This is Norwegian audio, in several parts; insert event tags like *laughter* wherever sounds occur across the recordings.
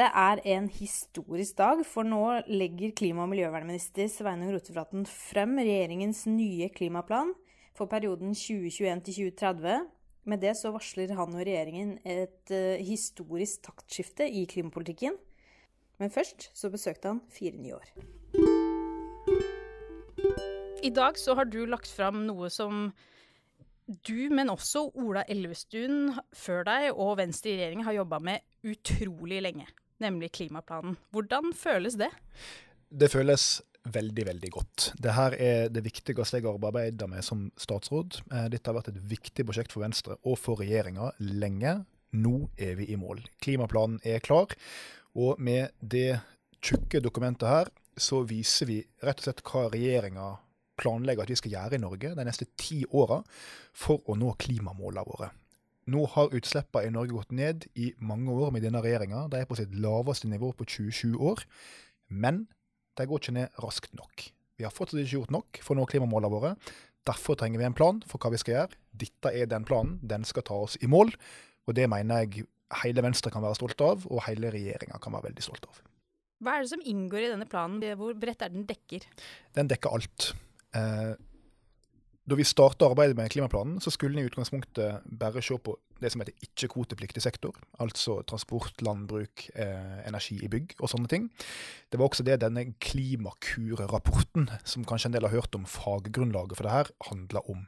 Dette er en historisk dag, for nå legger klima- og miljøvernminister Sveinung Rotevatn frem regjeringens nye klimaplan for perioden 2021 til 2030. Med det så varsler han og regjeringen et uh, historisk taktskifte i klimapolitikken. Men først så besøkte han fire nye år. I dag så har du lagt fram noe som du, men også Ola Elvestuen før deg og Venstre i regjering har jobba med utrolig lenge, nemlig klimaplanen. Hvordan føles det? Det føles veldig, veldig godt. Dette er det viktigste jeg har arbeidet med som statsråd. Eh, dette har vært et viktig prosjekt for Venstre og for regjeringa lenge. Nå er vi i mål. Klimaplanen er klar, og med det tjukke dokumentet her, så viser vi rett og slett hva regjeringa planlegger at vi skal gjøre i Norge de neste ti åra for å nå klimamålene våre. Nå har utslippene i Norge gått ned i mange år med denne regjeringa. De er på sitt laveste nivå på 27 år. Men de går ikke ned raskt nok. Vi har fortsatt ikke gjort nok for å nå klimamålene våre. Derfor trenger vi en plan for hva vi skal gjøre. Dette er den planen. Den skal ta oss i mål. Og det mener jeg hele Venstre kan være stolt av, og hele regjeringa kan være veldig stolt av. Hva er det som inngår i denne planen? Hvor bredt er den dekker? Den dekker alt. Eh, da vi starta arbeidet med klimaplanen, så skulle en i utgangspunktet bare se på det som heter ikke-kvotepliktig sektor, altså transport, landbruk, eh, energi i bygg og sånne ting. Det var også det denne Klimakur-rapporten, som kanskje en del har hørt om faggrunnlaget for det her, handla om.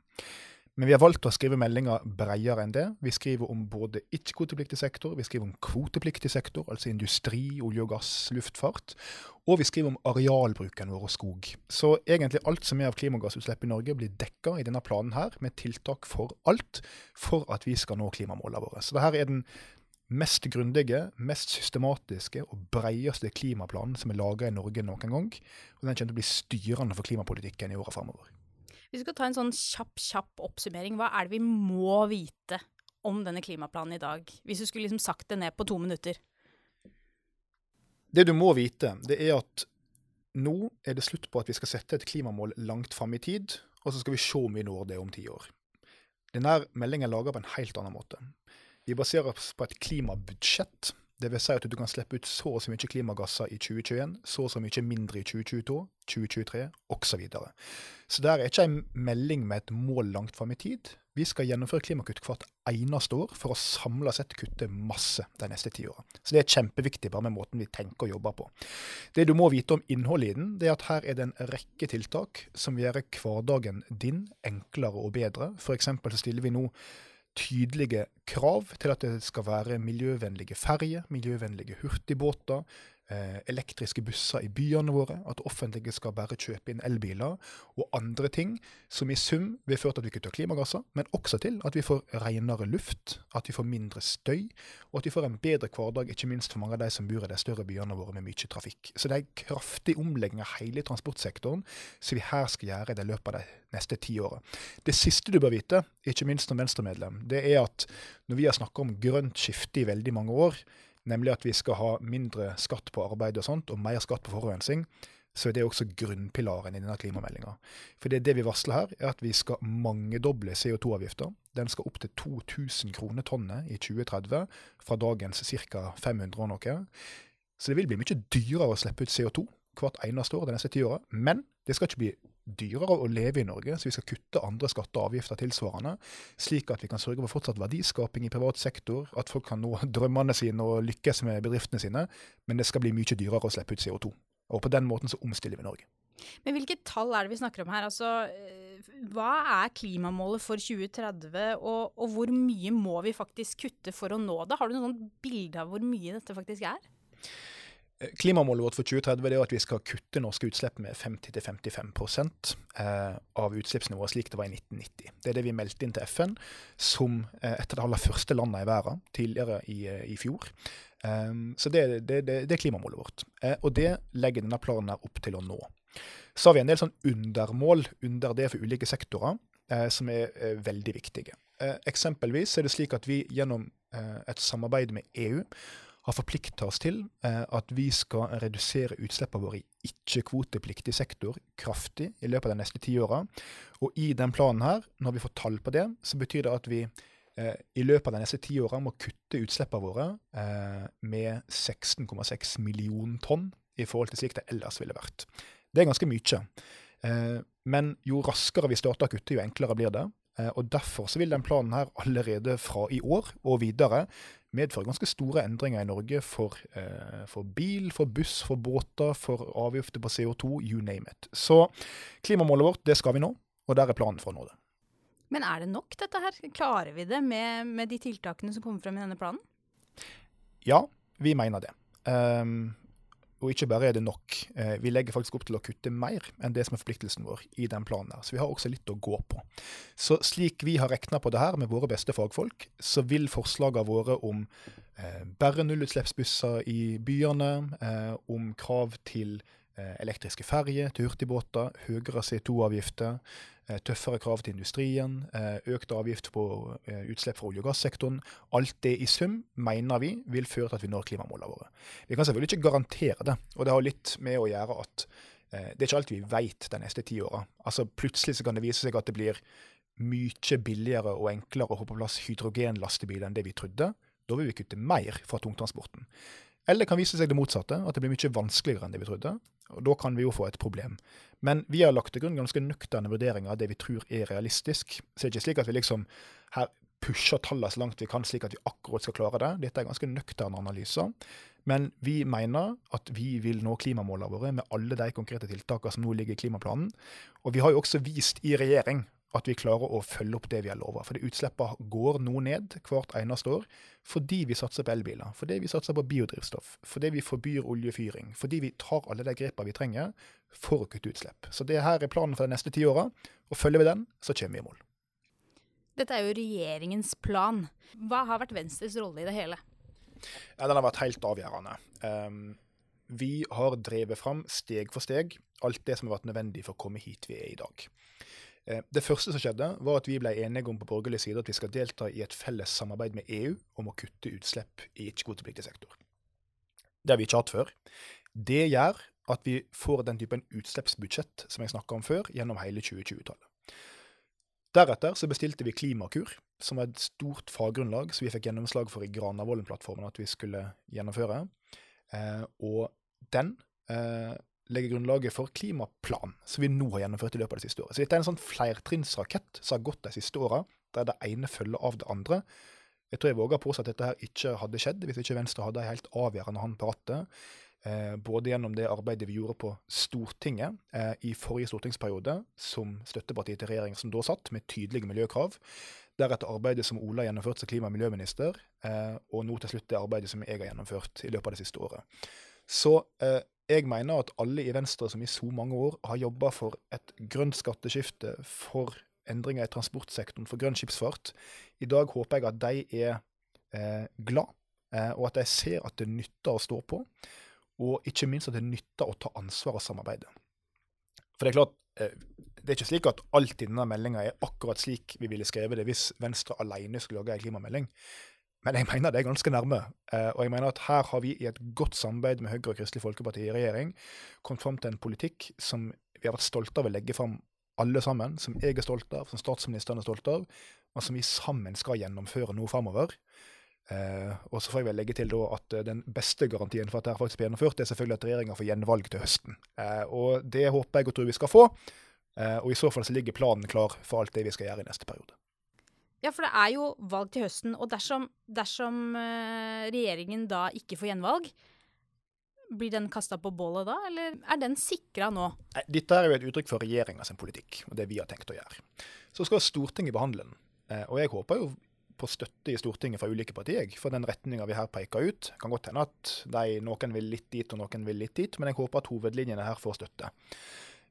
Men vi har valgt å skrive meldinga bredere enn det. Vi skriver om både ikke-kvotepliktig sektor, vi skriver om kvotepliktig sektor, altså industri, olje og gass, luftfart. Og vi skriver om arealbruken vår og skog. Så egentlig alt som er av klimagassutslipp i Norge, blir dekka i denne planen her, med tiltak for alt, for at vi skal nå klimamålene våre. Så dette er den mest grundige, mest systematiske og bredeste klimaplanen som er laga i Norge noen gang. Og den kommer til å bli styrende for klimapolitikken i åra framover. Hvis vi skal ta en sånn kjapp, kjapp oppsummering, hva er det vi må vite om denne klimaplanen i dag? Hvis du skulle liksom sagt det ned på to minutter. Det du må vite, det er at nå er det slutt på at vi skal sette et klimamål langt fram i tid, og så skal vi se om vi når det om ti år. Denne meldingen er laga på en helt annen måte. Vi baserer oss på et klimabudsjett. Det vil si at du kan slippe ut så og så mye klimagasser i 2021, så og så mye mindre i 2022, 2023 osv. Så, videre. så det er ikke en melding med et mål langt fram i tid. Vi skal gjennomføre klimakutt hvert eneste år for å samla sett kutte masse de neste ti åra. Så det er kjempeviktig bare med måten vi tenker og jobber på. Det du må vite om innholdet i den, det er at her er det en rekke tiltak som vil gjøre hverdagen din enklere og bedre. F.eks. så stiller vi nå tydelige krav til at det skal være miljøvennlige ferjer, miljøvennlige hurtigbåter, elektriske busser i byene våre, at offentlige skal bare kjøpe inn elbiler og andre ting som i sum vil føre til at vi kutter klimagasser, men også til at vi får renere luft, at vi får mindre støy, og at vi får en bedre hverdag, ikke minst for mange av de som bor i de større byene våre med mye trafikk. Så det er en kraftig omlegging av hele transportsektoren som vi her skal gjøre i det løpet av de neste ti åra. Det siste du bør vite, ikke minst som Venstre-medlem, det er at når vi har snakka om grønt skifte i veldig mange år, nemlig at vi skal ha mindre skatt på arbeid og sånt, og mer skatt på forurensning, så er det også grunnpilaren i denne klimameldinga. For det, det vi varsler her, er at vi skal mangedoble CO2-avgifta. Den skal opp til 2000 kroner tonnet i 2030, fra dagens ca. 500 og noe. Så det vil bli mye dyrere å slippe ut CO2 hvert eneste år de neste ti åra. Men det skal ikke bli dyrere å leve i Norge, så vi skal kutte andre skatter og avgifter tilsvarende, slik at vi kan sørge for fortsatt verdiskaping i privat sektor, at folk kan nå *laughs* drømmene sine og lykkes med bedriftene sine, men det skal bli mye dyrere å slippe ut CO2. Og på den måten så omstiller vi Norge. Men hvilke tall er det vi snakker om her? Altså, eh, hva er klimamålet for 2030, og, og hvor mye må vi faktisk kutte for å nå det? Har du noen bilde av hvor mye dette faktisk er? Klimamålet vårt for 2030 er at vi skal kutte norske utslipp med 50-55 eh, av utslippsnivået slik det var i 1990. Det er det vi meldte inn til FN som eh, et av de aller første landene i verden tidligere i, eh, i fjor. Så det, det, det, det, er klimamålet vårt. Og det legger denne planen her opp til å nå. Så har vi en del sånn undermål under det for ulike sektorer som er veldig viktige. Eksempelvis er det slik at vi gjennom et samarbeid med EU har forplikta oss til eh, at vi skal redusere utslippene våre i ikke-kvotepliktig sektor kraftig i løpet av de neste ti åra. Og i den planen her, når vi får tall på det, så betyr det at vi eh, i løpet av de neste ti åra må kutte utslippene våre eh, med 16,6 millioner tonn i forhold til slik det ellers ville vært. Det er ganske mye. Men jo raskere vi starter å kutte, jo enklere blir det. Og Derfor så vil den planen her allerede fra i år og videre medføre ganske store endringer i Norge for, eh, for, bil, for buss, for båter, for avgifter på CO2, you name it. Så klimamålet vårt, det skal vi nå, og der er planen for å nå det. Men er det nok, dette her? Klarer vi det med, med de tiltakene som kommer frem i denne planen? Ja, vi mener det. Um, og ikke bare er det nok, eh, vi legger faktisk opp til å kutte mer enn det som er forpliktelsen vår i den planen. her. Så vi har også litt å gå på. Så slik vi har regna på det her med våre beste fagfolk, så vil forslagene våre om eh, bare nullutslippsbusser i byene, eh, om krav til elektriske ferjer, til hurtigbåter, høyere CO2-avgifter, Eh, tøffere krav til industrien, eh, økt avgift på eh, utslipp fra olje- og gassektoren. Alt det i sum mener vi vil føre til at vi når klimamålene våre. Vi kan selvfølgelig ikke garantere det, og det har litt med å gjøre at det er ikke alt vi vet de neste ti åra. Altså, plutselig kan det vise seg at det blir mye billigere og enklere å få på plass hydrogenlastebiler enn det vi trodde. Da vil vi kutte mer fra tungtransporten. Eller det kan vise seg det motsatte, at det blir mye vanskeligere enn det vi trodde. Og Da kan vi jo få et problem. Men vi har lagt til grunn ganske nøkterne vurderinger av det vi tror er realistisk. Så det er ikke slik at vi liksom her pusher tallene så langt vi kan, slik at vi akkurat skal klare det. Dette er ganske nøkterne analyser. Men vi mener at vi vil nå klimamålene våre med alle de konkrete tiltakene som nå ligger i klimaplanen. Og vi har jo også vist i regjering at vi klarer å følge opp det vi har lova. For utslippene går nå ned hvert eneste år fordi vi satser på elbiler, fordi vi satser på biodrivstoff, fordi vi forbyr oljefyring, fordi vi tar alle de grepene vi trenger for å kutte utslipp. Så det her er planen for de neste ti åra, og følger vi den, så kommer vi i mål. Dette er jo regjeringens plan. Hva har vært Venstres rolle i det hele? Ja, den har vært helt avgjørende. Um, vi har drevet fram steg for steg alt det som har vært nødvendig for å komme hit vi er i dag. Eh, det første som skjedde, var at vi ble enige om på borgerlig side at vi skal delta i et felles samarbeid med EU om å kutte utslipp i ikke-kvotepliktig sektor. Det har vi ikke hatt før. Det gjør at vi får den typen utslippsbudsjett som jeg snakka om før, gjennom hele 2020-tallet. Deretter så bestilte vi Klimakur, som var et stort faggrunnlag som vi fikk gjennomslag for i Granavolden-plattformen at vi skulle gjennomføre. Eh, og den eh, legge grunnlaget for klimaplan, som vi nå har gjennomført i løpet av det siste året. Så dette er en sånn flertrinnsrakett som har gått de siste åra, der det ene følger av det andre. Jeg tror jeg våger påstå at dette her ikke hadde skjedd hvis ikke Venstre hadde en helt avgjørende hånd på rattet. Eh, både gjennom det arbeidet vi gjorde på Stortinget eh, i forrige stortingsperiode, som støttepartiet til regjeringen som da satt, med tydelige miljøkrav. Deretter arbeidet som Ola har gjennomført som klima- og miljøminister, eh, og nå til slutt det arbeidet som jeg har gjennomført i løpet av det siste året. Så eh, jeg mener at alle i Venstre som i så mange år har jobba for et grønt skatteskifte, for endringer i transportsektoren, for grønn skipsfart, i dag håper jeg at de er eh, glad, eh, og at de ser at det nytter å stå på. Og ikke minst at det nytter å ta ansvar og samarbeide. For det er klart, eh, det er ikke slik at alt i denne meldinga er akkurat slik vi ville skrevet det hvis Venstre alene skulle lage en klimamelding. Men jeg mener det er ganske nærme. Eh, og jeg mener at her har vi i et godt samarbeid med Høyre og Kristelig Folkeparti i regjering kommet fram til en politikk som vi har vært stolte av å legge fram alle sammen, som jeg er stolt av, som statsministeren er stolt av, og som vi sammen skal gjennomføre nå framover. Eh, og så får jeg vel legge til da at eh, den beste garantien for at dette faktisk blir gjennomført, er selvfølgelig at regjeringa får gjenvalg til høsten. Og det håper jeg og tror vi skal få. Og i så fall så ligger planen klar for alt det vi skal gjøre i neste periode. Ja, for det er jo valg til høsten. Og dersom, dersom uh, regjeringen da ikke får gjenvalg, blir den kasta på bålet da, eller er den sikra nå? Dette er jo et uttrykk for regjeringa politikk, og det vi har tenkt å gjøre. Så skal Stortinget behandle den. Eh, og jeg håper jo på støtte i Stortinget fra ulike partier for den retninga vi her peker ut. Det kan godt hende at de, noen vil litt dit og noen vil litt dit, men jeg håper at hovedlinjene her får støtte.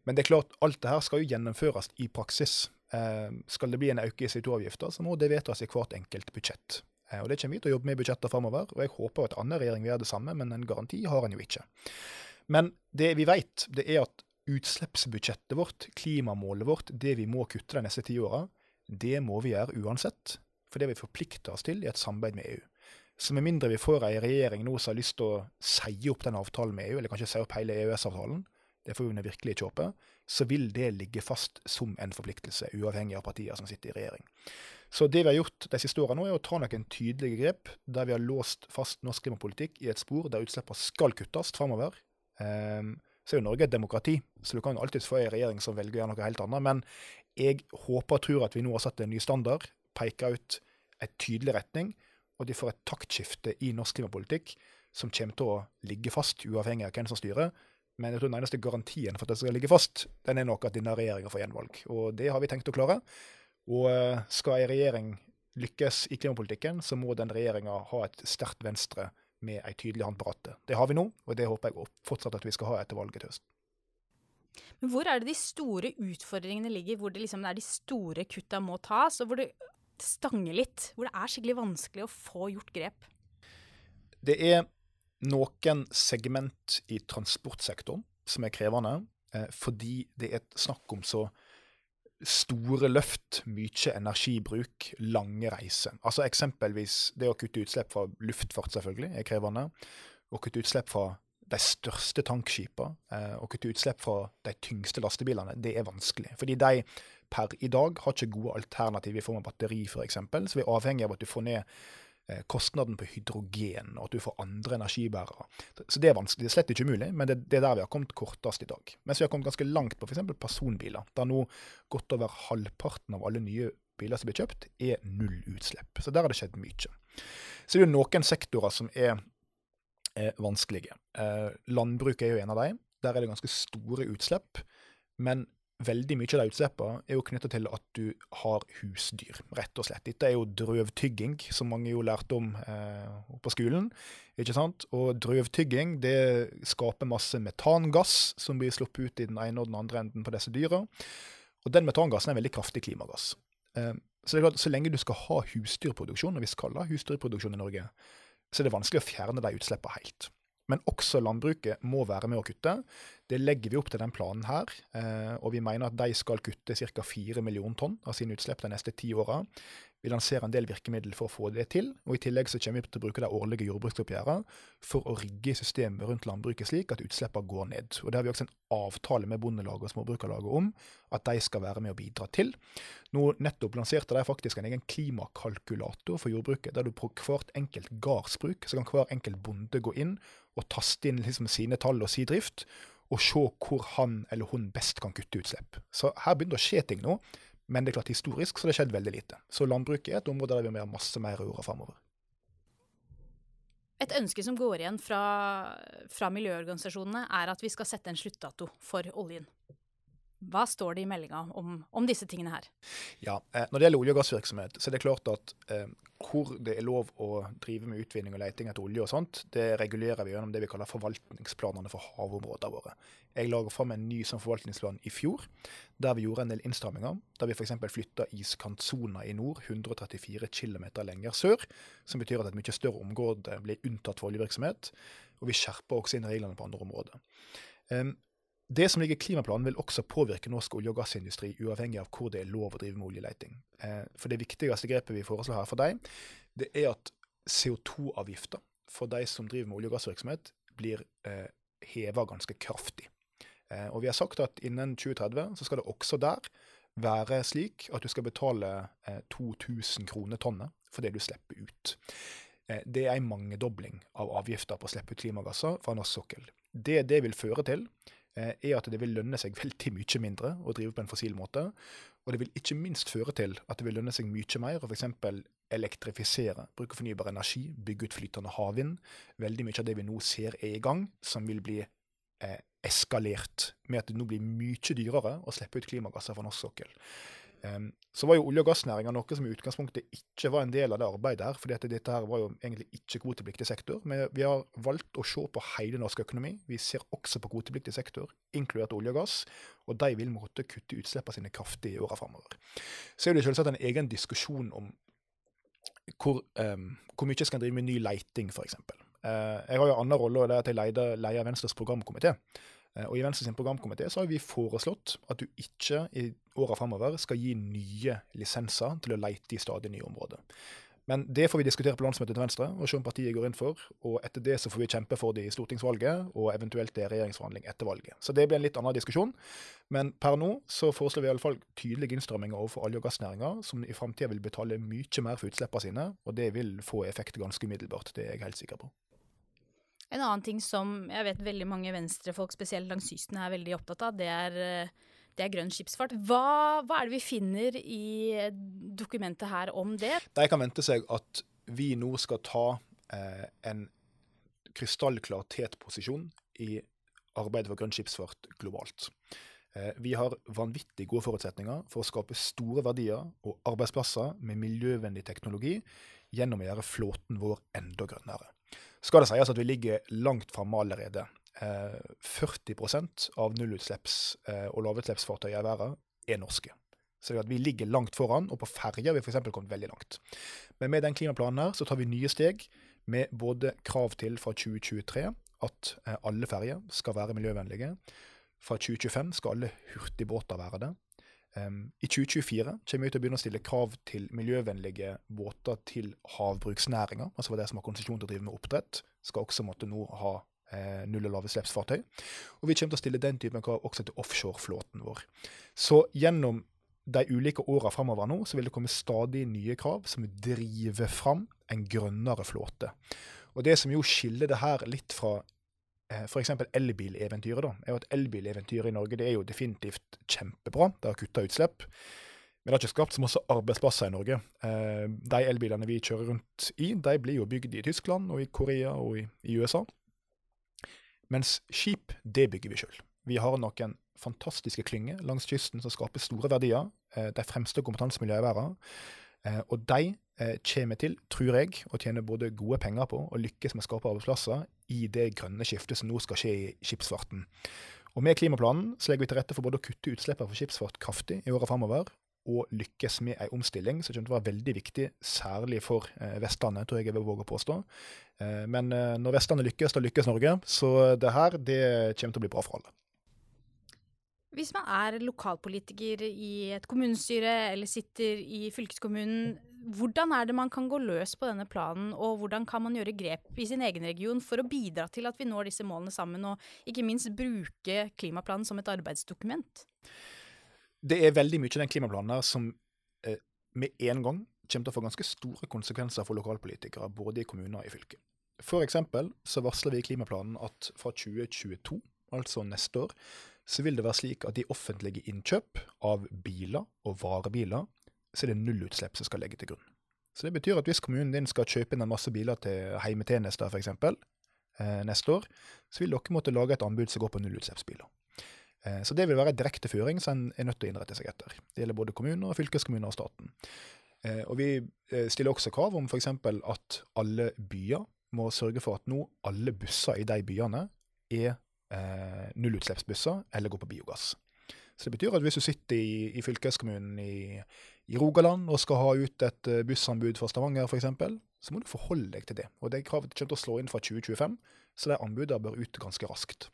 Men det er klart, alt det her skal jo gjennomføres i praksis. Eh, skal det bli en økning i CO2-avgifter, så må det vedtas i hvert enkelt budsjett. Eh, og Det kommer vi til å jobbe med i budsjetter framover, og jeg håper at annen regjering vil gjøre det samme, men en garanti har en jo ikke. Men det vi vet, det er at utslippsbudsjettet vårt, klimamålet vårt, det vi må kutte de neste ti åra, det må vi gjøre uansett. For det vi forplikter oss til i et samarbeid med EU. Så med mindre vi får ei regjering nå som har lyst til å si opp den avtalen med EU, eller kanskje si opp hele EØS-avtalen, det får vi virkelig ikke håpe, så vil det ligge fast som en forpliktelse, uavhengig av partier som sitter i regjering. Så det vi har gjort de siste årene nå, er å ta noen tydelige grep der vi har låst fast norsk klimapolitikk i et spor der utslippene skal kuttes framover. Um, så er jo Norge et demokrati, så du kan alltids få en regjering som velger å gjøre noe helt annet. Men jeg håper og tror at vi nå har satt en ny standard, peker ut en tydelig retning, og de får et taktskifte i norsk klimapolitikk som kommer til å ligge fast, uavhengig av hvem som styrer. Men jeg tror den eneste garantien for at det skal ligge fast, den er nok at denne regjeringa får gjenvalg. Og det har vi tenkt å klare. Og eh, skal ei regjering lykkes i klimapolitikken, så må den regjeringa ha et sterkt Venstre med ei tydelig hånd på rattet. Det har vi nå, og det håper jeg fortsatt at vi skal ha etter valget til høsten. Men hvor er det de store utfordringene ligger, hvor det liksom er de store kutta må tas, og hvor det stanger litt? Hvor det er skikkelig vanskelig å få gjort grep? Det er noen segment i transportsektoren som er krevende, eh, fordi det er snakk om så store løft, mye energibruk, lange reiser. Altså Eksempelvis det å kutte utslipp fra luftfart selvfølgelig er krevende. Å kutte utslipp fra de største tankskipene å kutte utslipp fra de tyngste lastebilene, det er vanskelig. Fordi de per i dag har ikke gode alternativ i form av batteri f.eks. Så vi er avhengig av at du får ned Eh, kostnaden på hydrogen, og at du får andre energibærere. Så det er vanskelig. Det er slett ikke umulig, men det, det er der vi har kommet kortest i dag. Mens vi har kommet ganske langt på f.eks. personbiler, der nå godt over halvparten av alle nye biler som blir kjøpt, er nullutslipp. Så der har det skjedd mye. Så det er jo noen sektorer som er, er vanskelige. Eh, landbruket er jo en av dem. Der er det ganske store utslipp. Men veldig mye av de utslippene er jo knytta til at du har husdyr, rett og slett. Dette er jo drøvtygging, som mange jo lærte om eh, på skolen. ikke sant? Og drøvtygging det skaper masse metangass som blir sluppet ut i den ene og den andre enden på disse dyra. Og den metangassen er en veldig kraftig klimagass. Eh, så det er klart, så lenge du skal ha husdyrproduksjon, og vi skal ha husdyrproduksjon i Norge, så er det vanskelig å fjerne de utslippene helt. Men også landbruket må være med å kutte. Det legger vi opp til den planen her. Eh, og vi mener at de skal kutte ca. 4 millioner tonn av sine utslipp de neste ti åra. Vi lanserer en del virkemidler for å få det til. Og i tillegg så kommer vi til å bruke de årlige jordbruksoppgjørene for å rigge systemet rundt landbruket slik at utslippene går ned. Og det har vi også en avtale med Bondelaget og Småbrukarlaget om at de skal være med å bidra til. Nå nettopp lanserte de faktisk en egen klimakalkulator for jordbruket, der du på hvert enkelt gardsbruk så kan hver enkelt bonde gå inn og taste inn liksom sine tall og si drift, og se hvor han eller hun best kan kutte utslipp. Så her begynner det å skje ting nå. Men det er klart historisk så det har skjedd veldig lite. Så landbruket er et område der vi må gjøre masse mer i åra framover. Et ønske som går igjen fra, fra miljøorganisasjonene, er at vi skal sette en sluttdato for oljen. Hva står det i meldinga om, om, disse tingene her? Ja, eh, Når det gjelder olje- og gassvirksomhet, så er det klart at eh, hvor det er lov å drive med utvinning og leiting etter olje og sånt, det regulerer vi gjennom det vi kaller forvaltningsplanene for havområdene våre. Jeg laget fram en ny sånn forvaltningsplan i fjor, der vi gjorde en del innstramminger. Der vi f.eks. flytta iskantsona i nord 134 km lenger sør, som betyr at et mye større område blir unntatt for oljevirksomhet. Og vi skjerper også inn reglene på andre områder. Um, det som ligger i klimaplanen, vil også påvirke norsk olje- og gassindustri, uavhengig av hvor det er lov å drive med oljeleting. Eh, for det viktigste grepet vi foreslår her for deg, det er at CO2-avgifter for de som driver med olje- og gassvirksomhet, blir eh, heva ganske kraftig. Eh, og vi har sagt at innen 2030 så skal det også der være slik at du skal betale 2000 kroner tonnet for det du slipper ut. Det er en mangedobling av avgifter på å slippe ut klimagasser fra norsk sokkel. Det det vil føre til, Eh, er at det vil lønne seg veldig mye mindre å drive på en fossil måte. Og det vil ikke minst føre til at det vil lønne seg mye mer å f.eks. elektrifisere, bruke fornybar energi, bygge ut flytende havvind. Veldig mye av det vi nå ser er i gang, som vil bli eh, eskalert med at det nå blir mye dyrere å slippe ut klimagasser fra norsk sokkel. Så var jo olje- og gassnæringa noe som i utgangspunktet ikke var en del av det arbeidet her, fordi dette her var jo egentlig ikke kvotepliktig sektor. Men vi har valgt å se på hele norsk økonomi. Vi ser også på kvotepliktig sektor, inkludert olje og gass. Og de vil måtte kutte utslippene sine kraftig i åra framover. Så er det selvsagt en egen diskusjon om hvor, um, hvor mye skal en drive med ny leiting, f.eks. Uh, eh, jeg har jo en annen rolle, og det er at jeg leier, leier Venstres programkomité. Eh, og I Venstre sin programkomité har vi foreslått at du ikke i åra framover skal gi nye lisenser til å leite i stadig nye områder. Men det får vi diskutere på landsmøtet til Venstre og se om partiet går inn for. Og etter det så får vi kjempe for det i stortingsvalget, og eventuelt det regjeringsforhandling etter valget. Så det blir en litt annen diskusjon. Men per nå så foreslår vi i alle fall tydelige innstramminger overfor olje- og gassnæringa, som i framtida vil betale mye mer for utslippene sine, og det vil få effekt ganske umiddelbart. Det er jeg helt sikker på. En annen ting som jeg vet veldig mange venstrefolk, spesielt langs kysten, er veldig opptatt av, det er, eh, det er grønn skipsfart. Hva, hva, er det vi finner i dokumentet her om det? De kan vente seg at vi nå skal ta eh, en krystallklar tetposisjon i arbeidet for grønn skipsfart globalt. Eh, vi har vanvittig gode forutsetninger for å skape store verdier og arbeidsplasser med miljøvennlig teknologi gjennom å gjøre flåten vår enda grønnere skal det sies at vi ligger langt framme allerede. 40 eh, av nullutslipps- eh, og lavutslippsfartøy i verden er norske. Så vi ligger langt foran, og på ferjer har vi f.eks. kommet veldig langt. Men med den klimaplanen her så tar vi nye steg med både krav til fra 2023 at eh, alle ferjer skal være miljøvennlige. Fra 2025 skal alle hurtigbåter være det. Um, I 2024 kommer vi til å begynne å stille krav til miljøvennlige båter til havbruksnæringa. Altså for det som har konsesjon til å drive med oppdrett, skal også måtte nå ha eh, null- og lavutslippsfartøy. Og vi kommer til å stille den typen krav også til offshoreflåten vår. Så gjennom de ulike åra framover nå, så vil det komme stadig nye krav som driver fram en grønnere flåte. Og det som jo skiller det her litt fra f.eks. elbileventyret. da, er jo at Elbileventyret i Norge det er jo definitivt kjempebra. Det har kutta utslipp. Men det har ikke skapt så masse arbeidsplasser i Norge. Eh, de elbilene vi kjører rundt i, de blir jo bygd i Tyskland og i Korea og i, i USA. Mens skip, det bygger vi sjøl. Vi har noen fantastiske klynger langs kysten som skaper store verdier. Eh, de fremste kompetansemiljøene i verden. Og de kommer til, tror jeg, å tjene både gode penger på og lykkes med å skape arbeidsplasser i det grønne skiftet som nå skal skje i skipsfarten. Og Med klimaplanen så legger vi til rette for både å kutte utslippene for skipsfart kraftig i åra framover, og lykkes med ei omstilling som kommer til å være veldig viktig, særlig for eh, Vestlandet, tror jeg jeg vil våge å påstå. Eh, men eh, når Vestlandet lykkes, da lykkes Norge. Så det her det kommer til å bli bra for alle. Hvis man er lokalpolitiker i et kommunestyre eller sitter i fylkeskommunen, hvordan er det man kan gå løs på denne planen, og hvordan kan man gjøre grep i sin egen region for å bidra til at vi når disse målene sammen, og ikke minst bruke klimaplanen som et arbeidsdokument? Det er veldig mye i den klimaplanen her som eh, med en gang kommer til å få ganske store konsekvenser for lokalpolitikere, både i kommuner og i fylker. For eksempel så varsler vi i klimaplanen at fra 2022, altså neste år, så vil det være slik at de offentlige innkjøp av biler og varebiler så er det nullutslipp som skal legge til grunn. Så det betyr at hvis kommunen din skal kjøpe inn en masse biler til heimetjenester f.eks. Eh, neste år, så vil dere måtte lage et anbud som går på nullutslippsbiler. Eh, så det vil være en direkte føring som en er nødt til å innrette seg etter. Det gjelder både kommuner, fylkeskommuner og staten. Eh, og vi eh, stiller også krav om f.eks. at alle byer må sørge for at nå alle busser i de byene er eh, nullutslippsbusser eller gå på biogass. Så det betyr at hvis du sitter i, i fylkeskommunen i, i, Rogaland og skal ha ut et eh, bussanbud for Stavanger f.eks., så må du forholde deg til det. Og det kravet kommer til å slå inn fra 2025, så de anbudene bør ut ganske raskt.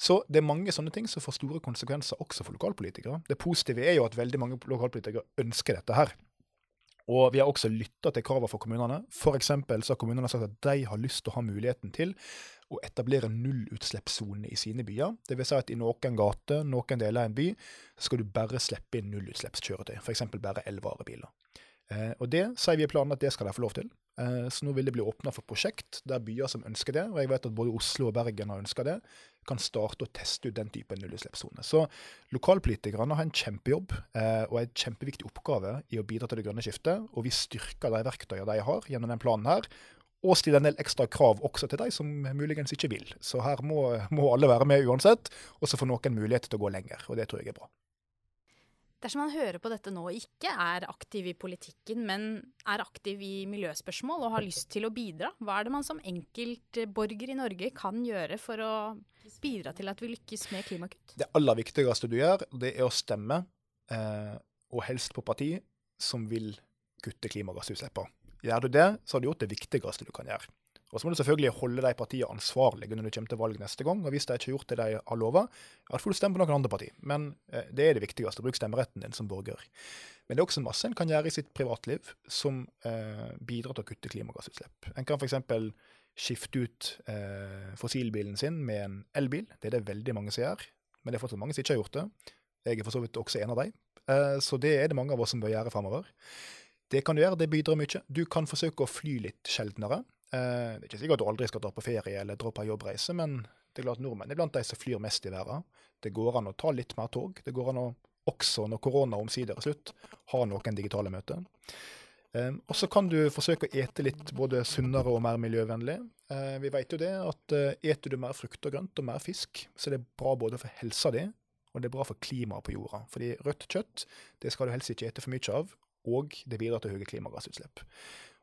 Så det er mange sånne ting som får store konsekvenser også for lokalpolitikere. Det positive er jo at veldig mange lokalpolitikere ønsker dette her. Og vi har også lytta til kravene for kommunene. F.eks. så har kommunene sagt at de har lyst til å ha muligheten til å etablere nullutslippssone i sine byer. Vil si at i noen gater, noen deler av en by, skal du bare slippe inn nullutslippskjøretøy. F.eks. bare elvarebiler. Eh, og det sier vi i planen at det skal de få lov til. Eh, så nå vil det bli åpna for prosjekt der byer som ønsker det, og jeg vet at både Oslo og Bergen har ønska det, kan starte å teste ut den typen nullutslippssone. Så lokalpolitikerne har en kjempejobb eh, og en kjempeviktig oppgave i å bidra til det grønne skiftet, og vi styrker de verktøyene de har gjennom den planen her. Og stille en del ekstra krav også til de som muligens ikke vil. Så her må, må alle være med uansett, og så får noen mulighet til å gå lenger. Og det tror jeg er bra. Dersom man hører på dette nå og ikke er aktiv i politikken, men er aktiv i miljøspørsmål og har lyst til å bidra, hva er det man som enkeltborger i Norge kan gjøre for å bidra til at vi lykkes med klimakutt? Det aller viktigste du gjør, det er å stemme, eh, og helst på parti som vil kutte klimagassutslippene. Gjør du det, så har du gjort det viktigste du kan gjøre. Og så må du selvfølgelig holde de partiene ansvarlige når du kommer til valg neste gang. Og hvis de ikke har gjort det de har lova, ja, får du stemme på noen andre parti. Men eh, det er det viktigste. Bruk stemmeretten din som borger. Men det er også masse en kan gjøre i sitt privatliv som eh, bidrar til å kutte klimagassutslipp. En kan f.eks. skifte ut eh, fossilbilen sin med en elbil. Det er det veldig mange som gjør. Men det er fortsatt mange som ikke har gjort det. Jeg er for så vidt også en av dem. Eh, så det er det mange av oss som bør gjøre framover. Det kan du gjøre, det bidrar mye. Du kan forsøke å fly litt sjeldnere. Eh, det er ikke sikkert du aldri skal dra på ferie eller dra på jobbreise, men det er klart nordmenn er blant de som flyr mest i verden. Det går an å ta litt mer tog. Det går an å også, når korona omsider er slutt, ha noen digitale møter. Eh, og så kan du forsøke å ete litt både sunnere og mer miljøvennlig. Vi vet jo det at eter du mer frukt og grønt og mer fisk, så det er bra både for helsa di og det er bra for klimaet på jorda. Fordi rødt kjøtt det skal du helst ikke ete for mye av, og det bidrar til høye klimagassutslipp.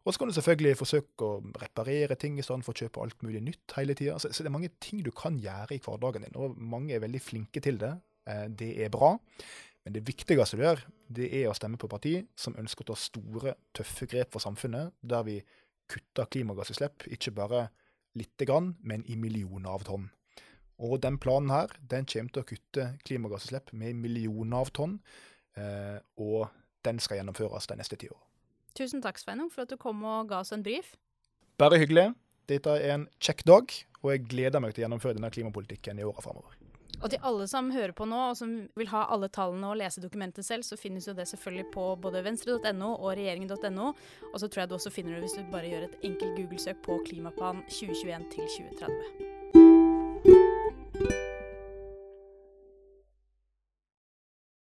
Og så kan du selvfølgelig forsøke å reparere ting i stedet for å kjøpe alt mulig nytt hele tida. Så, så, det er mange ting du kan gjøre i hverdagen din, og mange er veldig flinke til det. Eh, det er bra. Men det viktigste du gjør, det er å stemme på parti som ønsker å ta store, tøffe grep for samfunnet, der vi kutter klimagassutslipp, ikke bare lite grann, men i millioner av tonn. Og den planen her, den kommer til å kutte klimagassutslipp med millioner av tonn. Eh, og den skal gjennomføres de neste ti årene. Tusen takk, Sveinung, for at du kom og ga oss en brief. Bare hyggelig. Dette er en kjekk dag, og jeg gleder meg til å gjennomføre denne klimapolitikken i åra framover. Og til alle som hører på nå, og som vil ha alle tallene og lese dokumentet selv, så finnes jo det selvfølgelig på både venstre.no og regjeringen.no. Og så tror jeg du også finner det hvis du bare gjør et enkelt Google-søk på Klimaplan 2021 til 2030.